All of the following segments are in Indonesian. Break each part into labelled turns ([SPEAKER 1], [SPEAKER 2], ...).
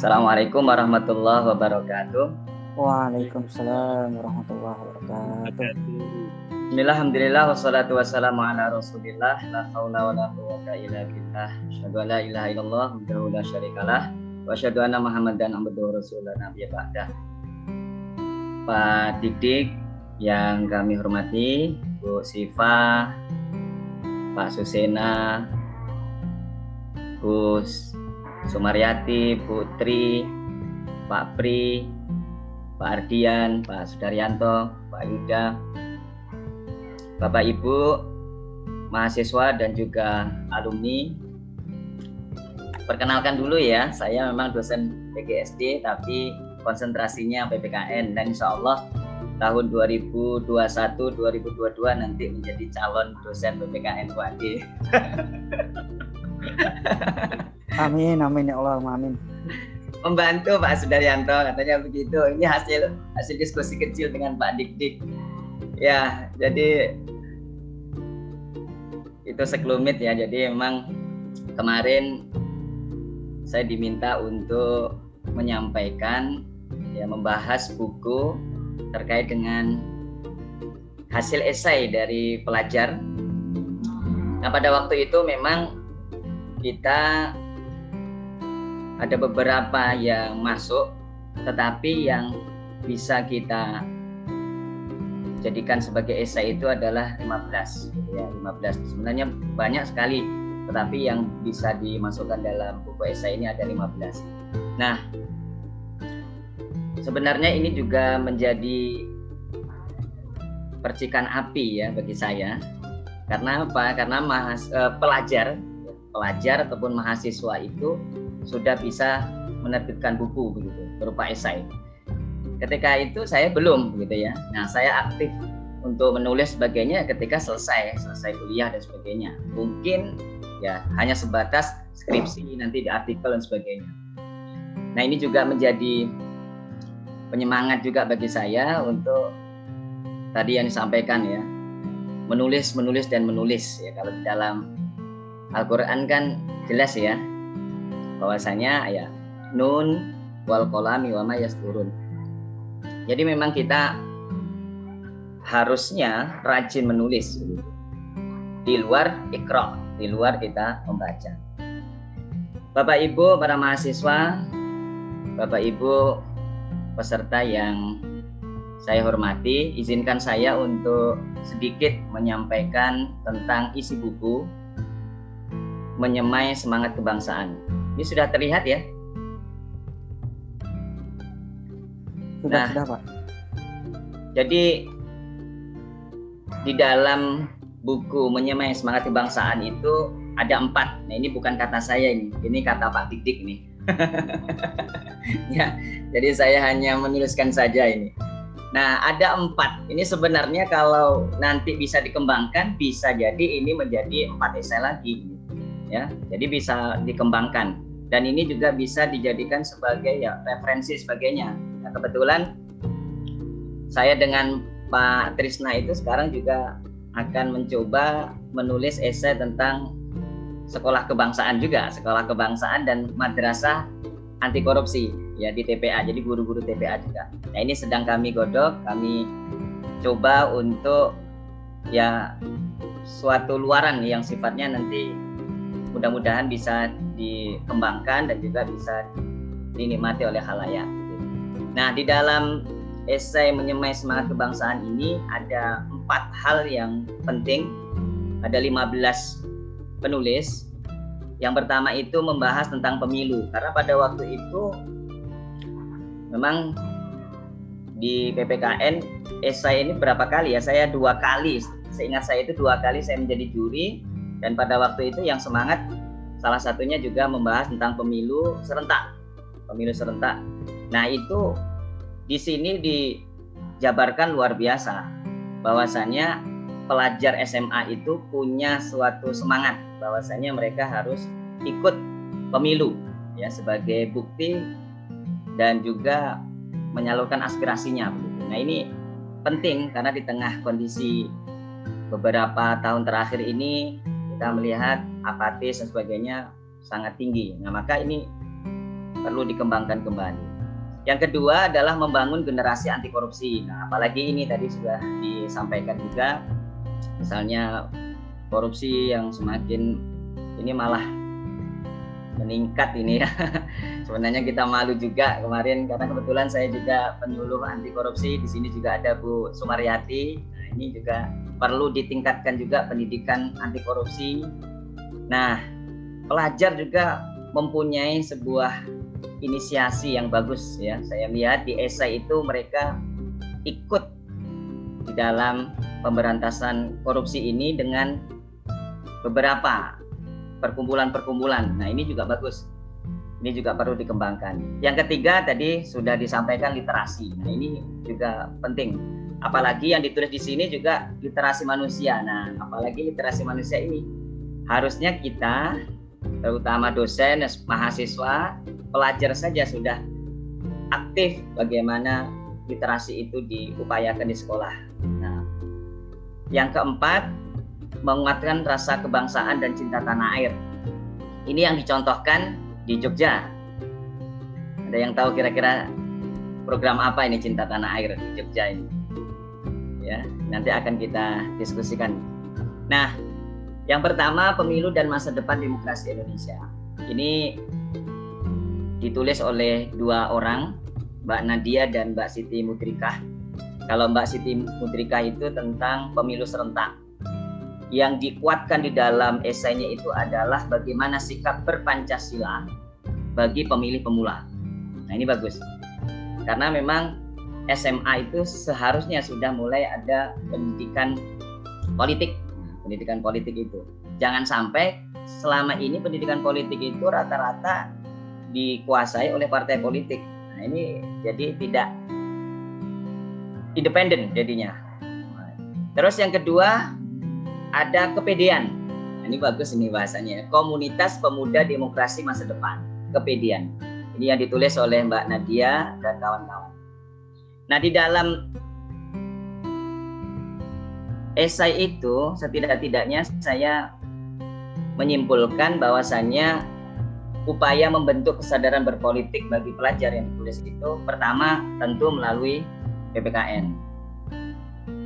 [SPEAKER 1] Assalamualaikum warahmatullahi wabarakatuh.
[SPEAKER 2] Waalaikumsalam warahmatullahi wabarakatuh.
[SPEAKER 1] Bismillah, alhamdulillah, wassalatu wassalamu ala rasulillah La hawla wa la quwata illa billah Asyadu la ilaha illallah, wahdahu la syarikalah Wa asyadu anna muhammadan abduhu rasulullah nabiya ba'dah Pak Didik yang kami hormati Bu Siva Pak Susena Gus Sumaryati Putri Pak Pri Pak Ardian Pak Sudaryanto Pak Yuda Bapak Ibu, mahasiswa dan juga alumni. Perkenalkan dulu ya, saya memang dosen PGSD tapi konsentrasinya PPKN dan insya Allah tahun 2021-2022 nanti menjadi calon dosen PPKN Bu Adi.
[SPEAKER 2] Amin, amin ya Allah, amin.
[SPEAKER 1] Membantu Pak Sudaryanto katanya begitu. Ini hasil hasil diskusi kecil dengan Pak Dik Dik. Ya, jadi itu sekelumit ya. Jadi memang kemarin saya diminta untuk menyampaikan ya membahas buku terkait dengan hasil esai dari pelajar. Nah, pada waktu itu memang kita ada beberapa yang masuk tetapi yang bisa kita jadikan sebagai esai itu adalah 15 gitu ya 15 sebenarnya banyak sekali tetapi yang bisa dimasukkan dalam buku esai ini ada 15 nah sebenarnya ini juga menjadi percikan api ya bagi saya. Karena apa? Karena mahas, eh, pelajar pelajar ataupun mahasiswa itu sudah bisa menerbitkan buku begitu berupa esai. Ketika itu saya belum gitu ya. Nah saya aktif untuk menulis sebagainya ketika selesai selesai kuliah dan sebagainya. Mungkin ya hanya sebatas skripsi nanti di artikel dan sebagainya. Nah ini juga menjadi penyemangat juga bagi saya untuk tadi yang disampaikan ya menulis menulis dan menulis ya kalau di dalam Al-Quran kan jelas ya bahwasanya ya nun wal kolami wama yasturun jadi memang kita harusnya rajin menulis di luar ikro, di luar kita membaca. Bapak Ibu para mahasiswa, Bapak Ibu peserta yang saya hormati, izinkan saya untuk sedikit menyampaikan tentang isi buku Menyemai Semangat Kebangsaan. Ini sudah terlihat ya?
[SPEAKER 2] Sudah, nah, sudah Pak.
[SPEAKER 1] Jadi di dalam buku Menyemai Semangat Kebangsaan itu ada empat. Nah ini bukan kata saya ini, ini kata Pak Dik nih. ya, jadi saya hanya menuliskan saja ini. Nah ada empat. Ini sebenarnya kalau nanti bisa dikembangkan, bisa jadi ini menjadi empat esai lagi. Ya, jadi bisa dikembangkan. Dan ini juga bisa dijadikan sebagai ya referensi sebagainya Nah, kebetulan saya dengan Pak Trisna itu sekarang juga akan mencoba menulis esai tentang sekolah kebangsaan juga, sekolah kebangsaan dan madrasah anti korupsi ya di TPA. Jadi guru-guru TPA juga. Nah, ini sedang kami godok, kami coba untuk ya suatu luaran yang sifatnya nanti mudah-mudahan bisa dikembangkan dan juga bisa dinikmati oleh halayak. Nah, di dalam esai menyemai semangat kebangsaan ini ada empat hal yang penting. Ada 15 penulis. Yang pertama itu membahas tentang pemilu. Karena pada waktu itu memang di PPKN esai ini berapa kali ya? Saya dua kali. Seingat saya itu dua kali saya menjadi juri. Dan pada waktu itu yang semangat salah satunya juga membahas tentang pemilu serentak. Pemilu serentak Nah, itu di sini dijabarkan luar biasa bahwasanya pelajar SMA itu punya suatu semangat bahwasanya mereka harus ikut pemilu ya sebagai bukti dan juga menyalurkan aspirasinya. Nah, ini penting karena di tengah kondisi beberapa tahun terakhir ini kita melihat apatis dan sebagainya sangat tinggi. Nah, maka ini perlu dikembangkan kembali. Yang kedua adalah membangun generasi anti korupsi. Nah, apalagi ini tadi sudah disampaikan juga, misalnya korupsi yang semakin ini malah meningkat ini ya. Sebenarnya kita malu juga kemarin karena kebetulan saya juga penyuluh anti korupsi. Di sini juga ada Bu Sumaryati. Ini juga perlu ditingkatkan juga pendidikan anti korupsi. Nah, pelajar juga mempunyai sebuah inisiasi yang bagus ya. Saya lihat di esai itu mereka ikut di dalam pemberantasan korupsi ini dengan beberapa perkumpulan-perkumpulan. Nah, ini juga bagus. Ini juga perlu dikembangkan. Yang ketiga tadi sudah disampaikan literasi. Nah, ini juga penting. Apalagi yang ditulis di sini juga literasi manusia. Nah, apalagi literasi manusia ini harusnya kita terutama dosen, mahasiswa, pelajar saja sudah aktif bagaimana literasi itu diupayakan di sekolah. Nah, yang keempat, menguatkan rasa kebangsaan dan cinta tanah air. Ini yang dicontohkan di Jogja. Ada yang tahu kira-kira program apa ini cinta tanah air di Jogja ini? Ya, nanti akan kita diskusikan. Nah, yang pertama, pemilu dan masa depan demokrasi Indonesia. Ini ditulis oleh dua orang, Mbak Nadia dan Mbak Siti Mutrikah. Kalau Mbak Siti Mutrikah itu tentang pemilu serentak. Yang dikuatkan di dalam esainya itu adalah bagaimana sikap berpancasila bagi pemilih pemula. Nah ini bagus. Karena memang SMA itu seharusnya sudah mulai ada pendidikan politik pendidikan politik itu. Jangan sampai selama ini pendidikan politik itu rata-rata dikuasai oleh partai politik. Nah, ini jadi tidak independen jadinya. Terus yang kedua ada kepedean. Nah, ini bagus ini bahasanya. Komunitas Pemuda Demokrasi Masa Depan. Kepedean. Ini yang ditulis oleh Mbak Nadia dan kawan-kawan. Nah, di dalam esai itu setidak-tidaknya saya menyimpulkan bahwasannya upaya membentuk kesadaran berpolitik bagi pelajar yang ditulis itu pertama tentu melalui PPKN.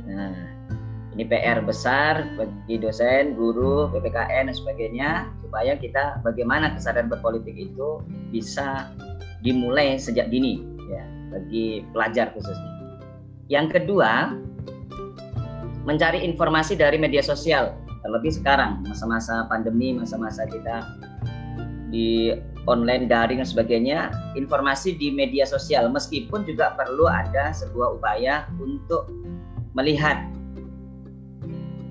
[SPEAKER 1] Nah, ini PR besar bagi dosen, guru, PPKN dan sebagainya supaya kita bagaimana kesadaran berpolitik itu bisa dimulai sejak dini bagi pelajar khususnya. Yang kedua, mencari informasi dari media sosial terlebih sekarang masa-masa pandemi masa-masa kita di online daring dan sebagainya informasi di media sosial. Meskipun juga perlu ada sebuah upaya untuk melihat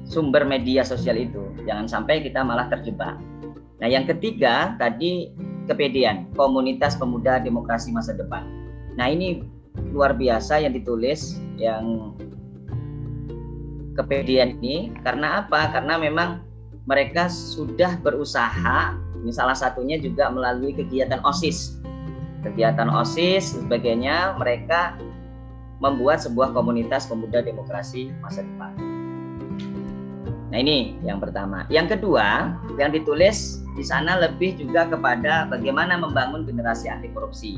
[SPEAKER 1] sumber media sosial itu. Jangan sampai kita malah terjebak. Nah yang ketiga tadi kepedean komunitas pemuda demokrasi masa depan nah ini luar biasa yang ditulis yang kepedean ini karena apa? Karena memang mereka sudah berusaha, ini salah satunya juga melalui kegiatan OSIS. Kegiatan OSIS sebagainya mereka membuat sebuah komunitas pemuda demokrasi masa depan. Nah ini yang pertama. Yang kedua yang ditulis di sana lebih juga kepada bagaimana membangun generasi anti korupsi.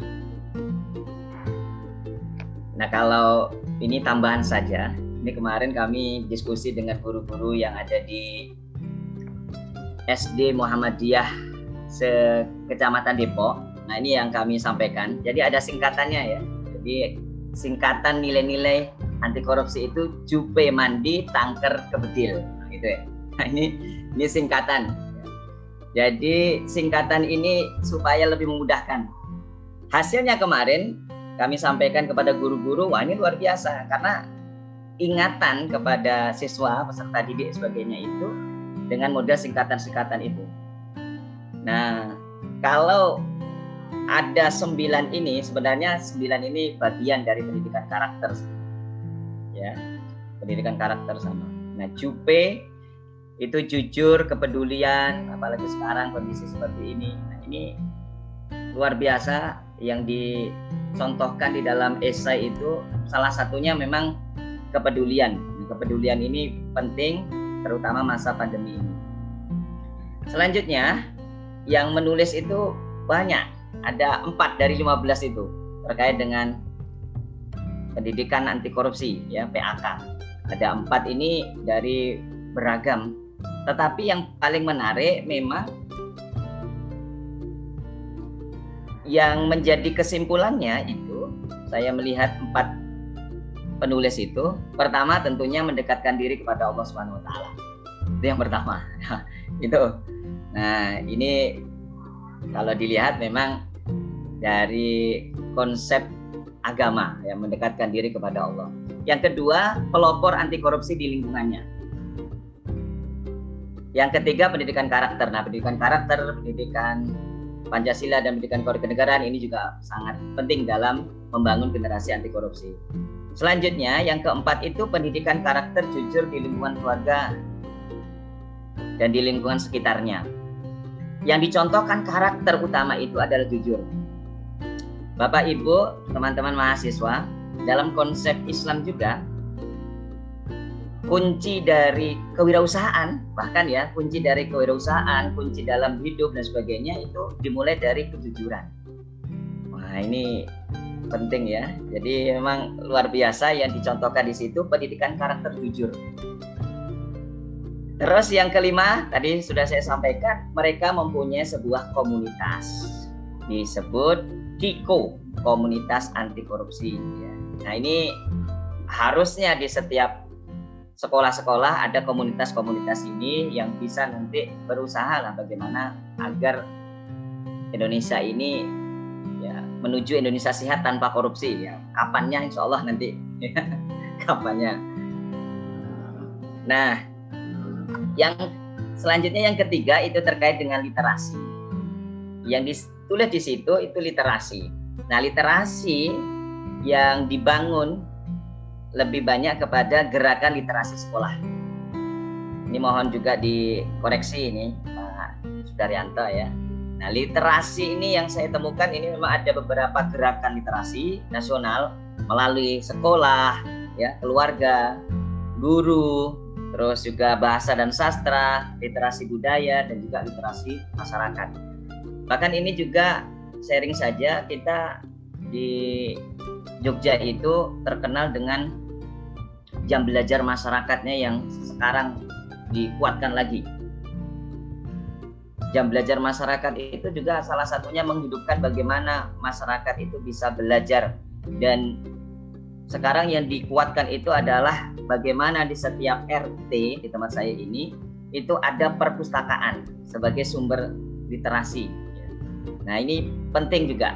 [SPEAKER 1] Nah kalau ini tambahan saja, ini kemarin kami diskusi dengan guru-guru yang ada di SD Muhammadiyah se Kecamatan Depok. Nah, ini yang kami sampaikan. Jadi ada singkatannya ya. Jadi singkatan nilai-nilai anti korupsi itu jupe mandi tangker kebedil. Nah, gitu ya. Nah, ini ini singkatan. Jadi singkatan ini supaya lebih memudahkan. Hasilnya kemarin kami sampaikan kepada guru-guru, wah ini luar biasa karena ingatan kepada siswa, peserta didik sebagainya itu dengan model singkatan-singkatan itu. Nah, kalau ada sembilan ini, sebenarnya sembilan ini bagian dari pendidikan karakter, ya, pendidikan karakter sama. Nah, cupe itu jujur, kepedulian, apalagi sekarang kondisi seperti ini. Nah, ini luar biasa yang dicontohkan di dalam esai itu salah satunya memang kepedulian. Kepedulian ini penting terutama masa pandemi ini. Selanjutnya, yang menulis itu banyak ada empat dari 15 itu terkait dengan pendidikan anti korupsi ya PAK. Ada empat ini dari beragam. Tetapi yang paling menarik memang yang menjadi kesimpulannya itu saya melihat empat penulis itu pertama tentunya mendekatkan diri kepada Allah Subhanahu wa taala. Itu yang pertama. itu. Nah, ini kalau dilihat memang dari konsep agama yang mendekatkan diri kepada Allah. Yang kedua, pelopor anti korupsi di lingkungannya. Yang ketiga, pendidikan karakter. Nah, pendidikan karakter, pendidikan Pancasila dan pendidikan kewarganegaraan ini juga sangat penting dalam membangun generasi anti korupsi. Selanjutnya, yang keempat itu pendidikan karakter jujur di lingkungan keluarga dan di lingkungan sekitarnya. Yang dicontohkan karakter utama itu adalah jujur. Bapak Ibu, teman-teman mahasiswa, dalam konsep Islam juga kunci dari kewirausahaan, bahkan ya, kunci dari kewirausahaan, kunci dalam hidup dan sebagainya itu dimulai dari kejujuran. Wah, ini penting ya. Jadi memang luar biasa yang dicontohkan di situ pendidikan karakter jujur. Terus yang kelima tadi sudah saya sampaikan mereka mempunyai sebuah komunitas disebut KIKO komunitas anti korupsi. Nah ini harusnya di setiap sekolah-sekolah ada komunitas-komunitas ini yang bisa nanti berusaha lah bagaimana agar Indonesia ini menuju Indonesia sehat tanpa korupsi ya. Kapannya? Insya Allah nanti. Kapannya? Nah yang selanjutnya yang ketiga itu terkait dengan literasi. Yang ditulis di situ itu literasi. Nah literasi yang dibangun lebih banyak kepada gerakan literasi sekolah ini mohon juga dikoreksi ini Pak Sudaryanto ya Nah, literasi ini yang saya temukan ini memang ada beberapa gerakan literasi nasional melalui sekolah, ya, keluarga, guru, terus juga bahasa dan sastra, literasi budaya dan juga literasi masyarakat. Bahkan ini juga sharing saja kita di Jogja itu terkenal dengan jam belajar masyarakatnya yang sekarang dikuatkan lagi jam belajar masyarakat itu juga salah satunya menghidupkan bagaimana masyarakat itu bisa belajar dan sekarang yang dikuatkan itu adalah bagaimana di setiap RT di tempat saya ini itu ada perpustakaan sebagai sumber literasi. Nah ini penting juga.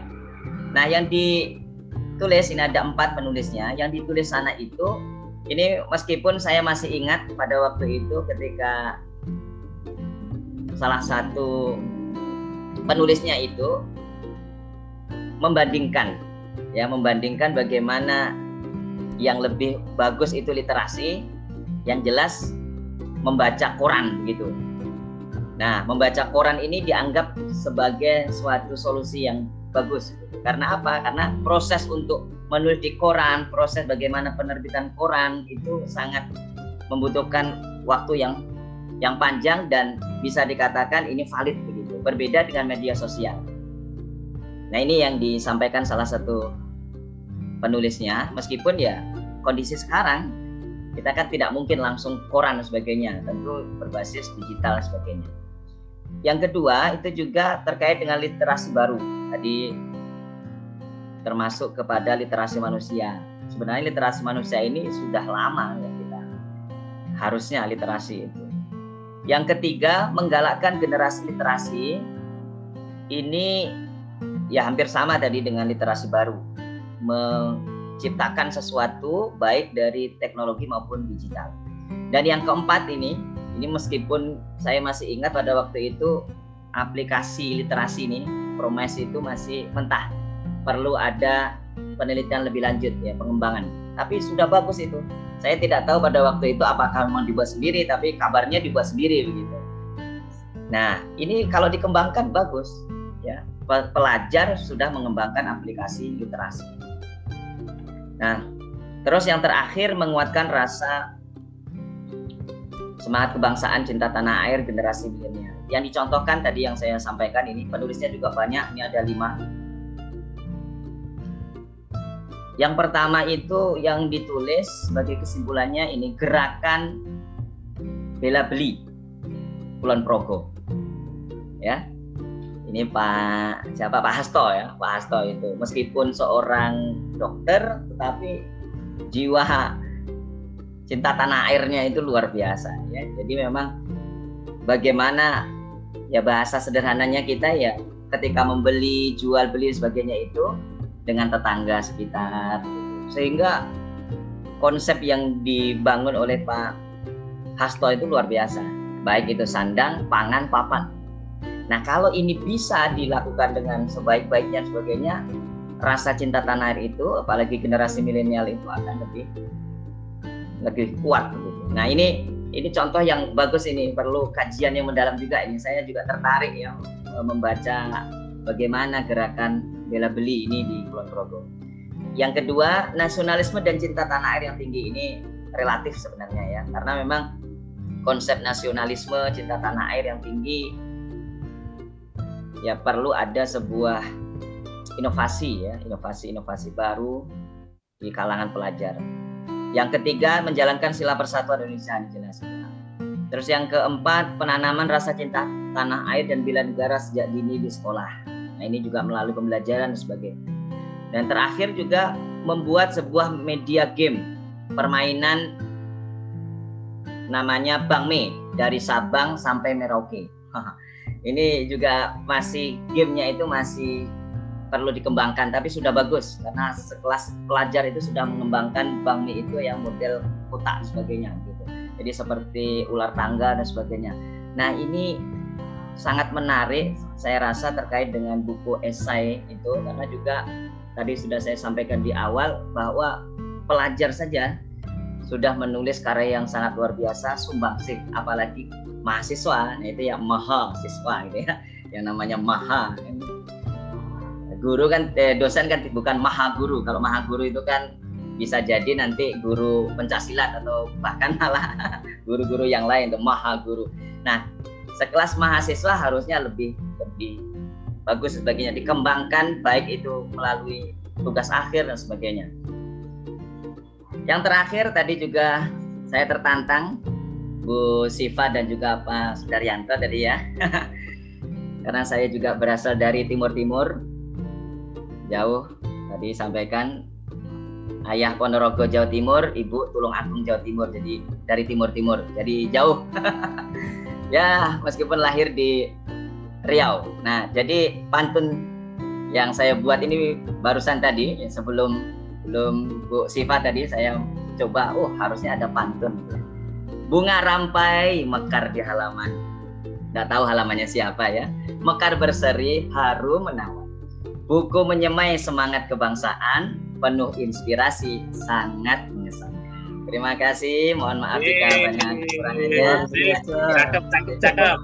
[SPEAKER 1] Nah yang ditulis ini ada empat penulisnya. Yang ditulis sana itu ini meskipun saya masih ingat pada waktu itu ketika salah satu penulisnya itu membandingkan ya membandingkan bagaimana yang lebih bagus itu literasi yang jelas membaca koran gitu. Nah, membaca koran ini dianggap sebagai suatu solusi yang bagus. Karena apa? Karena proses untuk menulis di koran, proses bagaimana penerbitan koran itu sangat membutuhkan waktu yang yang panjang dan bisa dikatakan ini valid begitu. Berbeda dengan media sosial. Nah, ini yang disampaikan salah satu penulisnya meskipun ya kondisi sekarang kita kan tidak mungkin langsung koran dan sebagainya, tentu berbasis digital sebagainya. Yang kedua itu juga terkait dengan literasi baru. Tadi termasuk kepada literasi manusia. Sebenarnya literasi manusia ini sudah lama ya kita. Harusnya literasi itu yang ketiga, menggalakkan generasi literasi. Ini ya hampir sama tadi dengan literasi baru. Menciptakan sesuatu baik dari teknologi maupun digital. Dan yang keempat ini, ini meskipun saya masih ingat pada waktu itu aplikasi literasi ini, Promes itu masih mentah. Perlu ada penelitian lebih lanjut ya, pengembangan. Tapi sudah bagus itu saya tidak tahu pada waktu itu apakah memang dibuat sendiri, tapi kabarnya dibuat sendiri begitu. Nah, ini kalau dikembangkan bagus, ya. Pelajar sudah mengembangkan aplikasi literasi. Nah, terus yang terakhir menguatkan rasa semangat kebangsaan cinta tanah air generasi milenial yang dicontohkan tadi yang saya sampaikan ini penulisnya juga banyak ini ada lima yang pertama itu yang ditulis sebagai kesimpulannya ini gerakan bela beli Kulon Progo. Ya. Ini Pak siapa? Pak Hasto ya Pak Hasto itu. Meskipun seorang dokter tetapi jiwa cinta tanah airnya itu luar biasa ya. Jadi memang bagaimana ya bahasa sederhananya kita ya ketika membeli jual beli sebagainya itu dengan tetangga sekitar sehingga konsep yang dibangun oleh Pak Hasto itu luar biasa baik itu sandang pangan papan Nah, kalau ini bisa dilakukan dengan sebaik-baiknya sebagainya, rasa cinta tanah air itu, apalagi generasi milenial itu akan lebih lebih kuat. Nah, ini ini contoh yang bagus ini perlu kajian yang mendalam juga ini. Saya juga tertarik ya membaca bagaimana gerakan bela beli ini di Kulon Progo. Yang kedua, nasionalisme dan cinta tanah air yang tinggi ini relatif sebenarnya ya, karena memang konsep nasionalisme, cinta tanah air yang tinggi ya perlu ada sebuah inovasi ya, inovasi-inovasi baru di kalangan pelajar. Yang ketiga, menjalankan sila persatuan Indonesia jelas. Terus yang keempat, penanaman rasa cinta tanah air dan bila negara sejak dini di sekolah. Nah, ini juga melalui pembelajaran dan sebagainya. Dan terakhir juga membuat sebuah media game permainan namanya Bang Me dari Sabang sampai Merauke. ini juga masih gamenya itu masih perlu dikembangkan tapi sudah bagus karena sekelas pelajar itu sudah mengembangkan bank mie itu yang model kotak sebagainya gitu jadi seperti ular tangga dan sebagainya nah ini sangat menarik saya rasa terkait dengan buku esai itu karena juga tadi sudah saya sampaikan di awal bahwa pelajar saja sudah menulis karya yang sangat luar biasa sumbangsih apalagi mahasiswa nah itu ya maha siswa gitu ya yang namanya maha. Guru kan eh, dosen kan bukan maha guru kalau maha guru itu kan bisa jadi nanti guru pencaksilat atau bahkan malah guru-guru yang lain itu maha guru nah sekelas mahasiswa harusnya lebih lebih bagus sebagainya. Dikembangkan baik itu melalui tugas akhir dan sebagainya. Yang terakhir tadi juga saya tertantang Bu Siva dan juga Pak Sudaryanto tadi ya. Karena saya juga berasal dari timur-timur, jauh tadi sampaikan ayah Ponorogo Jawa Timur, ibu Tulung Agung Jawa Timur, jadi dari timur-timur, jadi jauh. ya meskipun lahir di Riau. Nah jadi pantun yang saya buat ini barusan tadi sebelum belum Bu Siva tadi saya coba, oh harusnya ada pantun. Bunga rampai mekar di halaman. Nggak tahu halamannya siapa ya. Mekar berseri, harum menawan. Buku menyemai semangat kebangsaan, penuh inspirasi, sangat. Terima kasih. Mohon maaf jika banyak kekurangannya.
[SPEAKER 3] Cakep, cakep, cakep.